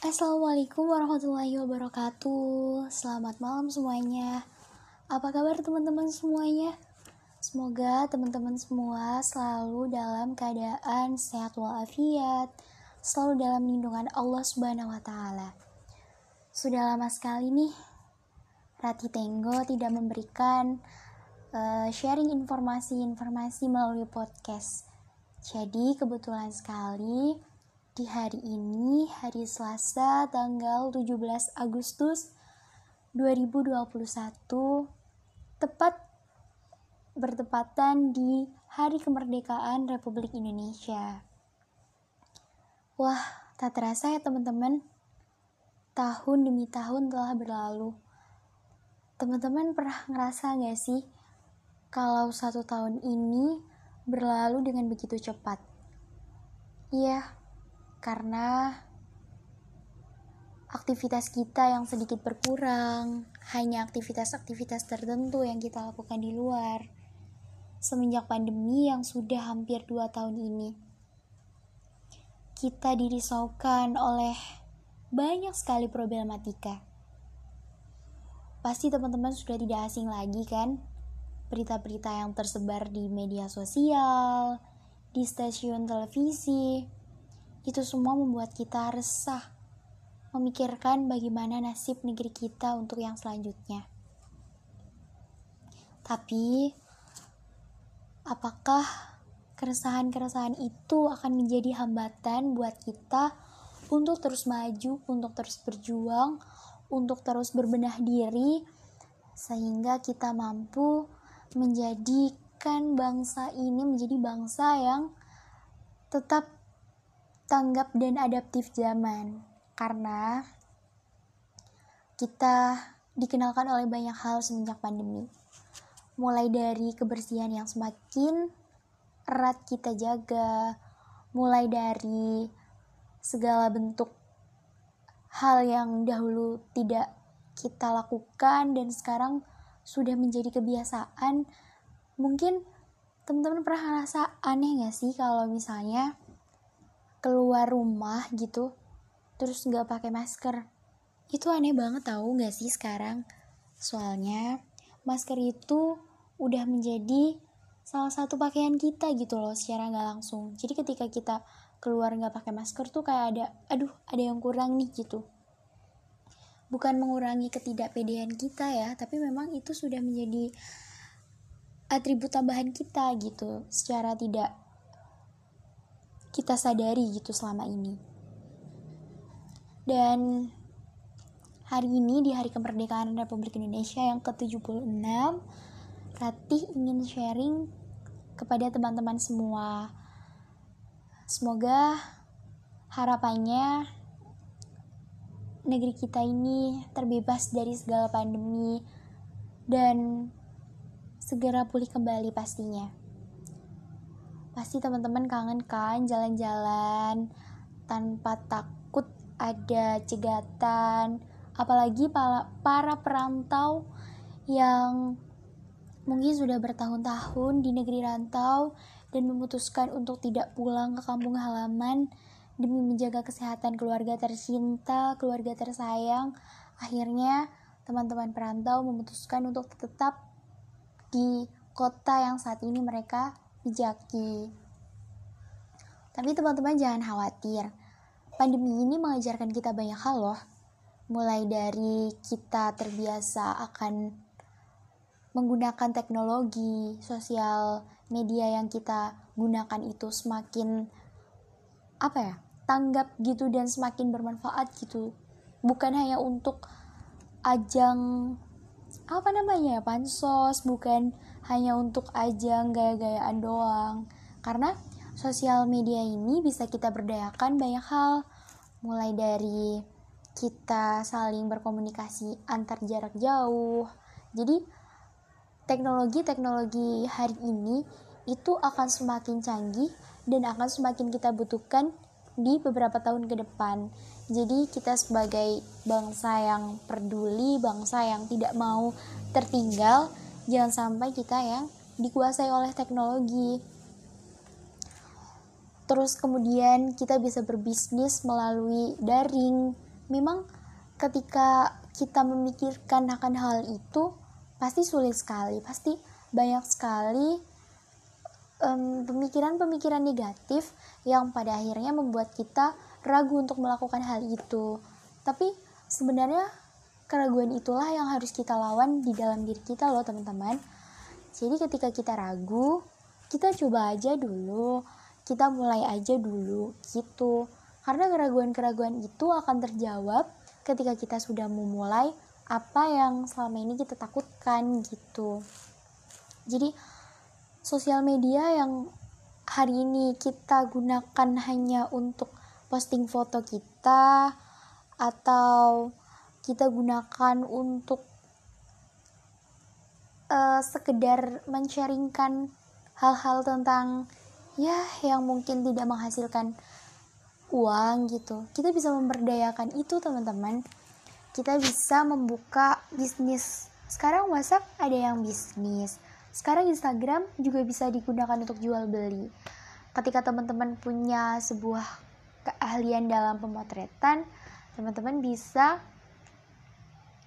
Assalamualaikum warahmatullahi wabarakatuh. Selamat malam semuanya. Apa kabar teman-teman semuanya? Semoga teman-teman semua selalu dalam keadaan sehat walafiat Selalu dalam lindungan Allah subhanahu wa ta'ala. Sudah lama sekali nih Rati Tenggo tidak memberikan uh, sharing informasi-informasi melalui podcast. Jadi kebetulan sekali di hari ini, hari Selasa, tanggal 17 Agustus 2021, tepat bertepatan di Hari Kemerdekaan Republik Indonesia. Wah, tak terasa ya teman-teman, tahun demi tahun telah berlalu. Teman-teman pernah ngerasa gak sih kalau satu tahun ini berlalu dengan begitu cepat? Iya, karena aktivitas kita yang sedikit berkurang, hanya aktivitas-aktivitas tertentu yang kita lakukan di luar. Semenjak pandemi yang sudah hampir dua tahun ini, kita dirisaukan oleh banyak sekali problematika. Pasti teman-teman sudah tidak asing lagi kan? Berita-berita yang tersebar di media sosial, di stasiun televisi, itu semua membuat kita resah, memikirkan bagaimana nasib negeri kita untuk yang selanjutnya. Tapi, apakah keresahan-keresahan itu akan menjadi hambatan buat kita untuk terus maju, untuk terus berjuang, untuk terus berbenah diri, sehingga kita mampu menjadikan bangsa ini menjadi bangsa yang tetap tanggap dan adaptif zaman. Karena kita dikenalkan oleh banyak hal semenjak pandemi. Mulai dari kebersihan yang semakin erat kita jaga mulai dari segala bentuk hal yang dahulu tidak kita lakukan dan sekarang sudah menjadi kebiasaan. Mungkin teman-teman pernah ngerasa aneh gak sih kalau misalnya keluar rumah gitu terus nggak pakai masker. Itu aneh banget tahu nggak sih sekarang? Soalnya masker itu udah menjadi salah satu pakaian kita gitu loh secara nggak langsung. Jadi ketika kita keluar nggak pakai masker tuh kayak ada aduh ada yang kurang nih gitu. Bukan mengurangi ketidakpedean kita ya tapi memang itu sudah menjadi atribut tambahan kita gitu secara tidak kita sadari gitu selama ini. Dan hari ini di Hari Kemerdekaan Republik Indonesia yang ke-76, Ratih ingin sharing kepada teman-teman semua. Semoga harapannya negeri kita ini terbebas dari segala pandemi dan segera pulih kembali pastinya. Pasti teman-teman kangen kan jalan-jalan tanpa takut ada cegatan. Apalagi para, para perantau yang mungkin sudah bertahun-tahun di negeri rantau dan memutuskan untuk tidak pulang ke kampung halaman demi menjaga kesehatan keluarga tercinta, keluarga tersayang. Akhirnya, teman-teman perantau memutuskan untuk tetap di kota yang saat ini mereka bijaki. Tapi teman-teman jangan khawatir. Pandemi ini mengajarkan kita banyak hal loh. Mulai dari kita terbiasa akan menggunakan teknologi, sosial media yang kita gunakan itu semakin apa ya? tanggap gitu dan semakin bermanfaat gitu. Bukan hanya untuk ajang apa namanya ya pansos, bukan hanya untuk ajang gaya-gayaan doang. Karena sosial media ini bisa kita berdayakan banyak hal, mulai dari kita saling berkomunikasi antar jarak jauh. Jadi teknologi-teknologi hari ini itu akan semakin canggih dan akan semakin kita butuhkan di beberapa tahun ke depan. Jadi kita sebagai bangsa yang peduli, bangsa yang tidak mau tertinggal, jangan sampai kita yang dikuasai oleh teknologi. Terus kemudian kita bisa berbisnis melalui daring. Memang ketika kita memikirkan akan hal itu pasti sulit sekali pasti banyak sekali pemikiran-pemikiran um, negatif yang pada akhirnya membuat kita ragu untuk melakukan hal itu. Tapi sebenarnya keraguan itulah yang harus kita lawan di dalam diri kita loh teman-teman. Jadi ketika kita ragu kita coba aja dulu. Kita mulai aja dulu gitu. Karena keraguan-keraguan itu akan terjawab ketika kita sudah memulai apa yang selama ini kita takutkan gitu. Jadi sosial media yang hari ini kita gunakan hanya untuk posting foto kita atau kita gunakan untuk uh, sekedar men-sharingkan hal-hal tentang ya yang mungkin tidak menghasilkan uang gitu. Kita bisa memberdayakan itu teman-teman. Kita bisa membuka bisnis. Sekarang WhatsApp ada yang bisnis. Sekarang Instagram juga bisa digunakan untuk jual beli. Ketika teman-teman punya sebuah keahlian dalam pemotretan teman-teman bisa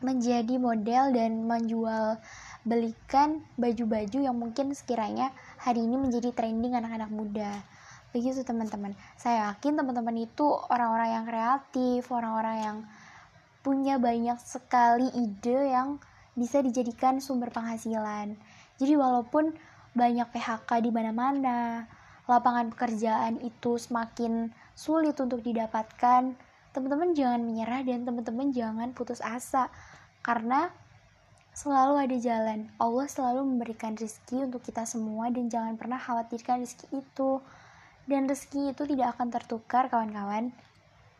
menjadi model dan menjual belikan baju-baju yang mungkin sekiranya hari ini menjadi trending anak-anak muda. Begitu teman-teman. Saya yakin teman-teman itu orang-orang yang kreatif orang-orang yang punya banyak sekali ide yang bisa dijadikan sumber penghasilan. Jadi walaupun banyak PHK di mana-mana lapangan pekerjaan itu semakin sulit untuk didapatkan. Teman-teman jangan menyerah dan teman-teman jangan putus asa karena selalu ada jalan. Allah selalu memberikan rezeki untuk kita semua dan jangan pernah khawatirkan rezeki itu. Dan rezeki itu tidak akan tertukar kawan-kawan.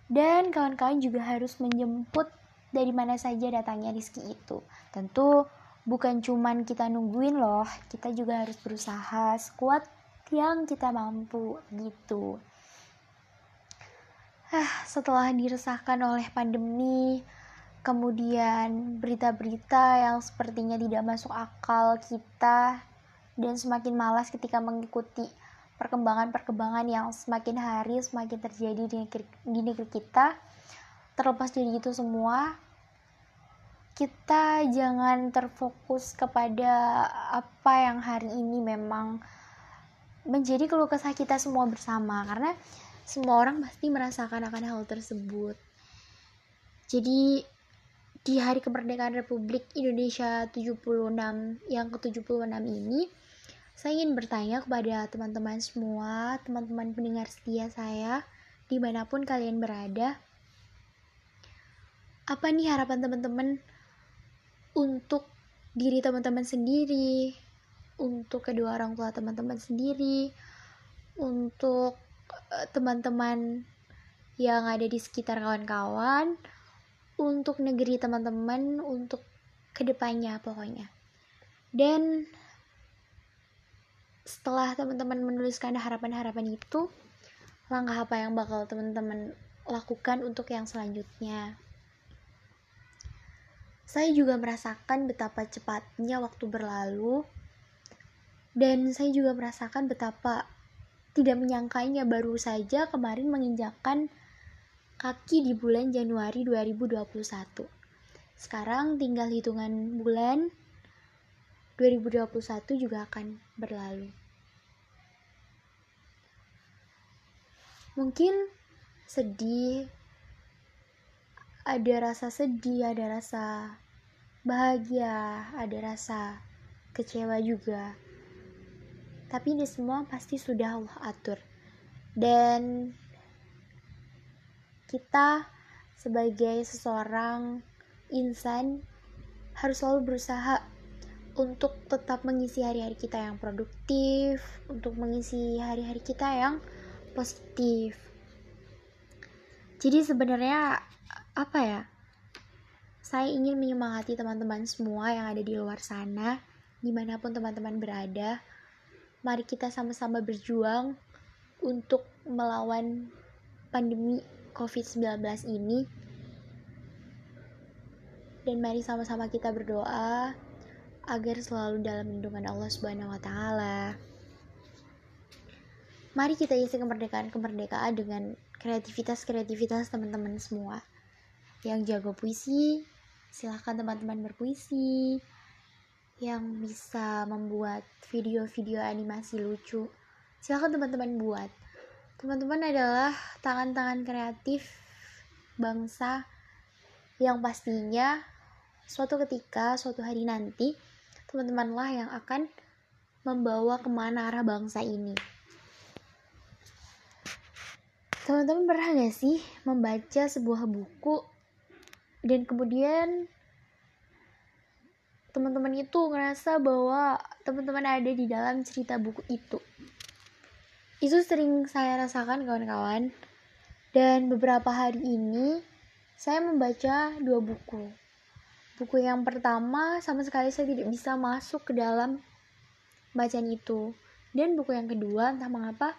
Dan kawan-kawan juga harus menjemput dari mana saja datangnya rezeki itu. Tentu bukan cuman kita nungguin loh kita juga harus berusaha sekuat yang kita mampu gitu. Ah setelah diresahkan oleh pandemi kemudian berita-berita yang sepertinya tidak masuk akal kita dan semakin malas ketika mengikuti perkembangan-perkembangan yang semakin hari semakin terjadi di negeri, di negeri kita terlepas dari itu semua kita jangan terfokus kepada apa yang hari ini memang menjadi keluh kesah kita semua bersama karena semua orang pasti merasakan akan hal tersebut jadi di hari kemerdekaan Republik Indonesia 76 yang ke-76 ini saya ingin bertanya kepada teman-teman semua, teman-teman pendengar setia saya, di mana pun kalian berada. Apa nih harapan teman-teman untuk diri teman-teman sendiri, untuk kedua orang tua teman-teman sendiri, untuk eh, teman-teman yang ada di sekitar kawan-kawan, untuk negeri teman-teman, untuk ke depannya pokoknya. Dan setelah teman-teman menuliskan harapan-harapan itu langkah apa yang bakal teman-teman lakukan untuk yang selanjutnya saya juga merasakan betapa cepatnya waktu berlalu dan saya juga merasakan betapa tidak menyangkanya baru saja kemarin menginjakkan kaki di bulan Januari 2021 sekarang tinggal hitungan bulan 2021 juga akan berlalu. Mungkin sedih ada rasa sedih ada rasa bahagia ada rasa kecewa juga tapi ini semua pasti sudah Allah atur. Dan kita sebagai seseorang insan harus selalu berusaha untuk tetap mengisi hari-hari kita yang produktif, untuk mengisi hari-hari kita yang positif. Jadi sebenarnya apa ya saya ingin menyemangati teman-teman semua yang ada di luar sana di mana pun teman-teman berada mari kita sama-sama berjuang untuk melawan pandemi COVID-19 ini dan mari sama-sama kita berdoa agar selalu dalam lindungan Allah Subhanahu wa taala. Mari kita isi kemerdekaan-kemerdekaan dengan kreativitas-kreativitas teman-teman semua. yang jago puisi silahkan teman-teman berpuisi yang bisa membuat video-video animasi lucu. Silahkan teman-teman buat. Teman-teman adalah tangan-tangan kreatif bangsa yang pastinya suatu ketika suatu hari nanti teman-temanlah yang akan membawa ke mana arah bangsa ini. Teman-teman pernah gak sih membaca sebuah buku dan kemudian teman-teman itu ngerasa bahwa teman-teman ada di dalam cerita buku itu. Itu sering saya rasakan kawan-kawan. Dan beberapa hari ini saya membaca dua buku. Buku yang pertama sama sekali saya tidak bisa masuk ke dalam bacaan itu. Dan buku yang kedua entah mengapa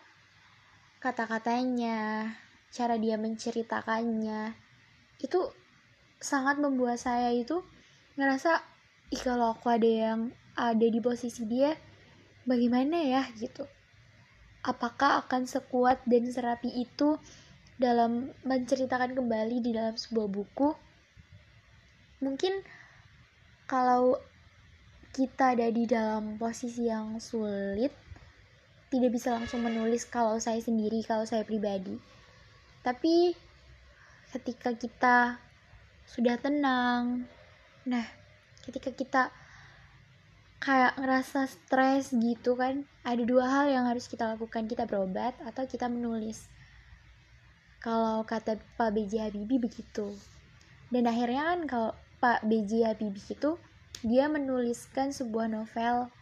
kata-katanya, cara dia menceritakannya itu sangat membuat saya itu ngerasa ih kalau aku ada yang ada di posisi dia bagaimana ya? Gitu. Apakah akan sekuat dan serapi itu dalam menceritakan kembali di dalam sebuah buku? Mungkin kalau kita ada di dalam posisi yang sulit tidak bisa langsung menulis kalau saya sendiri kalau saya pribadi. Tapi ketika kita sudah tenang nah ketika kita kayak ngerasa stres gitu kan ada dua hal yang harus kita lakukan. Kita berobat atau kita menulis. Kalau kata Pak B.J. Habibie begitu. Dan akhirnya kan kalau Pak B.J. Habibie itu dia menuliskan sebuah novel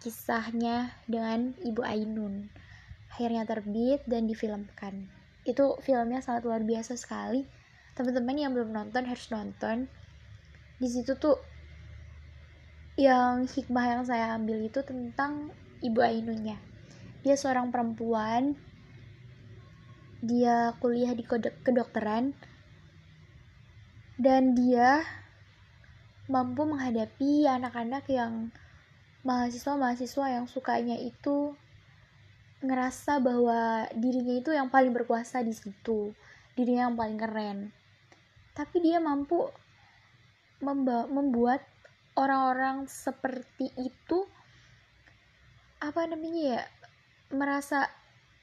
kisahnya dengan Ibu Ainun. Akhirnya terbit dan difilmkan. Itu filmnya sangat luar biasa sekali. Teman-teman yang belum nonton harus nonton. Di situ tuh yang hikmah yang saya ambil itu tentang ibu Ainunnya. Dia seorang perempuan. Dia kuliah di kedokteran. Dan dia mampu menghadapi anak-anak yang mahasiswa-mahasiswa yang sukanya itu ngerasa bahwa dirinya itu yang paling berkuasa di situ, dirinya yang paling keren. Tapi dia mampu membuat orang-orang seperti itu apa namanya ya merasa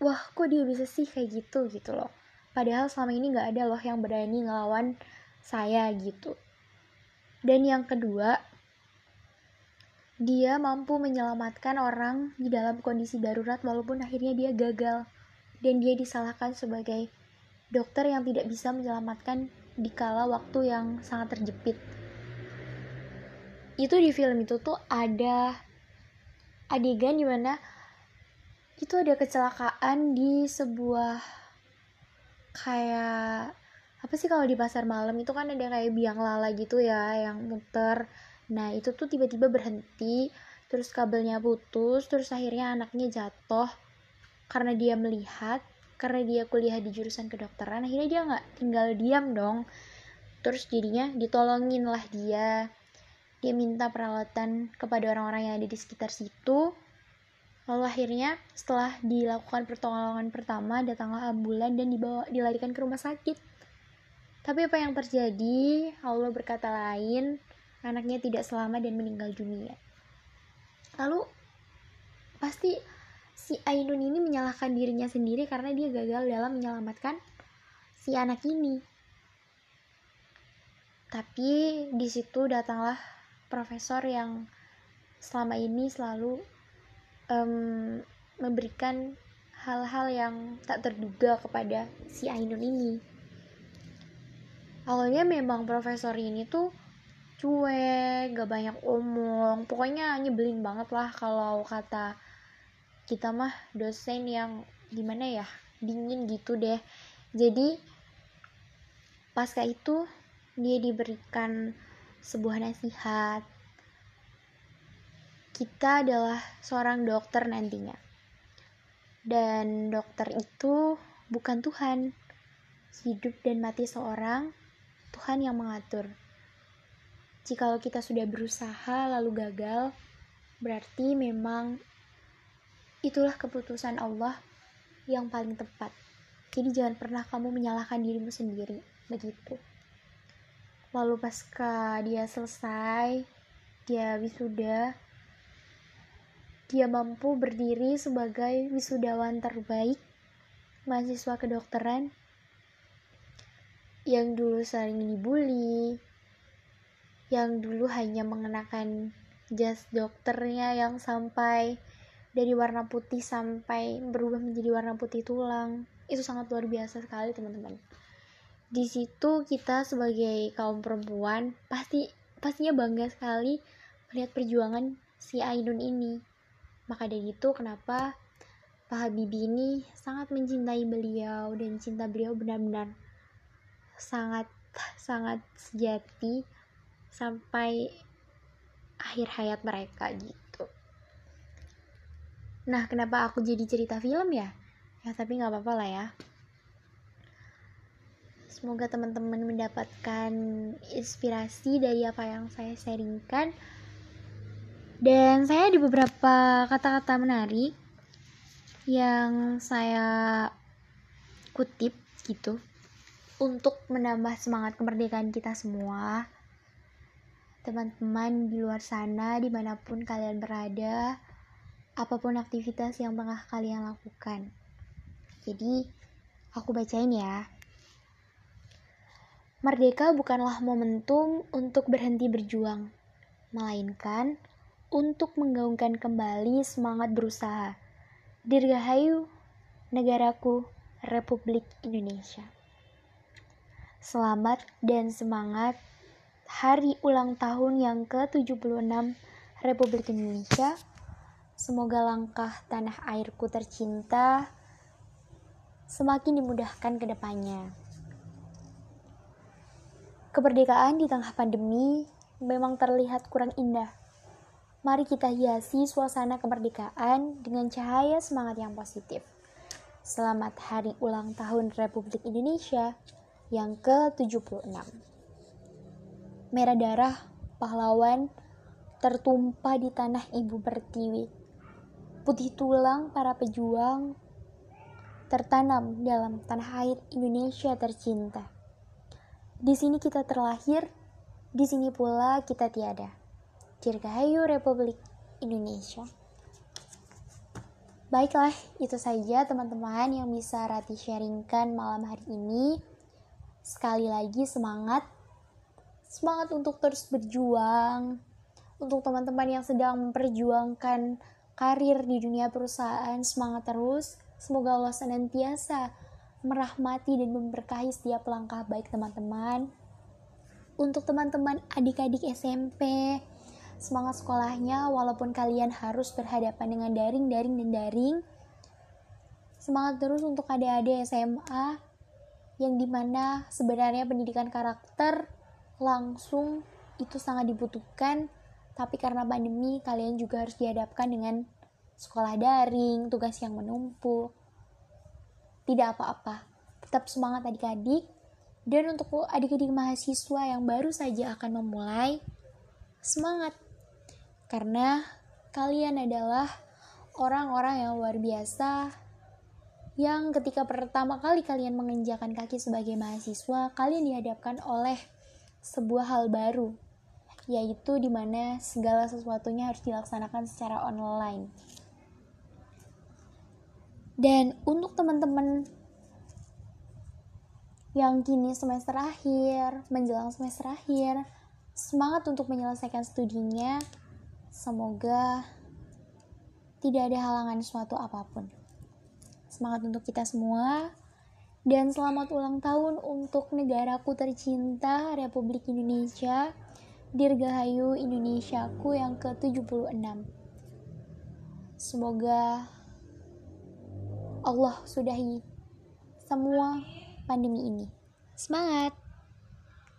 wah kok dia bisa sih kayak gitu? gitu loh. Padahal selama ini nggak ada loh yang berani ngelawan saya gitu. Dan yang kedua dia mampu menyelamatkan orang di dalam kondisi darurat walaupun akhirnya dia gagal. Dan dia disalahkan sebagai dokter yang tidak bisa menyelamatkan di kala waktu yang sangat terjepit itu di film itu tuh ada adegan di mana itu ada kecelakaan di sebuah kayak apa sih kalau di pasar malam? Itu kan ada kayak biang lala gitu ya yang muter. Nah itu tuh tiba-tiba berhenti terus kabelnya putus terus akhirnya anaknya jatuh karena dia melihat karena dia kuliah di jurusan kedokteran akhirnya dia nggak tinggal diam dong. Terus jadinya ditolongin lah dia dia minta perawatan kepada orang-orang yang ada di sekitar situ. Lalu akhirnya setelah dilakukan pertolongan pertama datanglah ambulan dan dibawa dilarikan ke rumah sakit. Tapi apa yang terjadi? Allah berkata lain anaknya tidak selamat dan meninggal dunia. Lalu pasti si Ainun ini menyalahkan dirinya sendiri karena dia gagal dalam menyelamatkan si anak ini. Tapi di situ datanglah profesor yang selama ini selalu um, memberikan hal-hal yang tak terduga kepada si Ainun ini. Awalnya memang profesor ini tuh cuek, gak banyak omong, pokoknya nyebelin banget lah kalau kata kita mah dosen yang gimana ya, dingin gitu deh. Jadi pasca itu dia diberikan sebuah nasihat. Kita adalah seorang dokter nantinya. Dan dokter itu bukan Tuhan. Hidup dan mati seorang, Tuhan yang mengatur. Jikalau kita sudah berusaha lalu gagal, berarti memang itulah keputusan Allah yang paling tepat. Jadi jangan pernah kamu menyalahkan dirimu sendiri, begitu. Lalu pasca dia selesai dia wisuda dia mampu berdiri sebagai wisudawan terbaik mahasiswa kedokteran yang dulu sering dibully yang dulu hanya mengenakan jas dokternya yang sampai dari warna putih sampai berubah menjadi warna putih tulang. Itu sangat luar biasa sekali teman-teman di situ kita sebagai kaum perempuan pasti pastinya bangga sekali melihat perjuangan si Ainun ini. Maka dari itu kenapa Pak Habibie ini sangat mencintai beliau dan cinta beliau benar-benar sangat sangat sejati sampai akhir hayat mereka gitu. Nah, kenapa aku jadi cerita film ya? Ya, tapi nggak apa-apa lah ya. Semoga teman-teman mendapatkan inspirasi dari apa yang saya sharingkan. Dan saya di beberapa kata-kata menarik yang saya kutip gitu untuk menambah semangat kemerdekaan kita semua. Teman-teman di luar sana, di mana pun kalian berada, apa pun aktivitas yang tengah kalian lakukan. Jadi, aku bacain ya. Merdeka bukanlah momentum untuk berhenti berjuang, melainkan untuk menggaungkan kembali semangat berusaha. Dirgahayu, negaraku, Republik Indonesia. Selamat dan semangat hari ulang tahun yang ke-76 Republik Indonesia. Semoga langkah tanah airku tercinta semakin dimudahkan ke depannya. Kemerdekaan di tengah pandemi memang terlihat kurang indah. Mari kita hiasi suasana kemerdekaan dengan cahaya semangat yang positif. Selamat Hari Ulang Tahun Republik Indonesia yang ke-76. Merah darah pahlawan tertumpah di tanah ibu pertiwi. Putih tulang para pejuang tertanam dalam tanah air Indonesia tercinta. Di sini kita terlahir, di sini pula kita tiada. Dirgahayu Republik Indonesia. Baiklah, itu saja teman-teman yang bisa Rati sharingkan malam hari ini. Sekali lagi semangat, semangat untuk terus berjuang. Untuk teman-teman yang sedang memperjuangkan karir di dunia perusahaan, semangat terus. Semoga Allah senantiasa merahmati dan memberkahi setiap langkah baik teman-teman. Untuk teman-teman adik-adik SMP, semangat sekolahnya walaupun kalian harus berhadapan dengan daring-daring dan daring. Semangat terus untuk adik-adik SMA yang di mana sebenarnya pendidikan karakter langsung itu sangat dibutuhkan tapi karena pandemi kalian juga harus dihadapkan dengan sekolah daring, tugas yang menumpuk, tidak apa-apa. Tetap semangat adik-adik. Dan untuk adik-adik mahasiswa yang baru saja akan memulai, semangat. Karena kalian adalah orang-orang yang luar biasa yang ketika pertama kali kalian menginjakan kaki sebagai mahasiswa, kalian dihadapkan oleh sebuah hal baru, yaitu di mana segala sesuatunya harus dilaksanakan secara online. Dan untuk teman-teman yang kini semester akhir, menjelang semester akhir, semangat untuk menyelesaikan studinya. Semoga tidak ada halangan suatu apa pun. Semangat untuk kita semua. Dan selamat ulang tahun untuk negaraku tercinta, Republik Indonesia. Dirgahayu Indonesiaku yang ke-76. Semoga Allah sudahi semua pandemi ini. Semangat!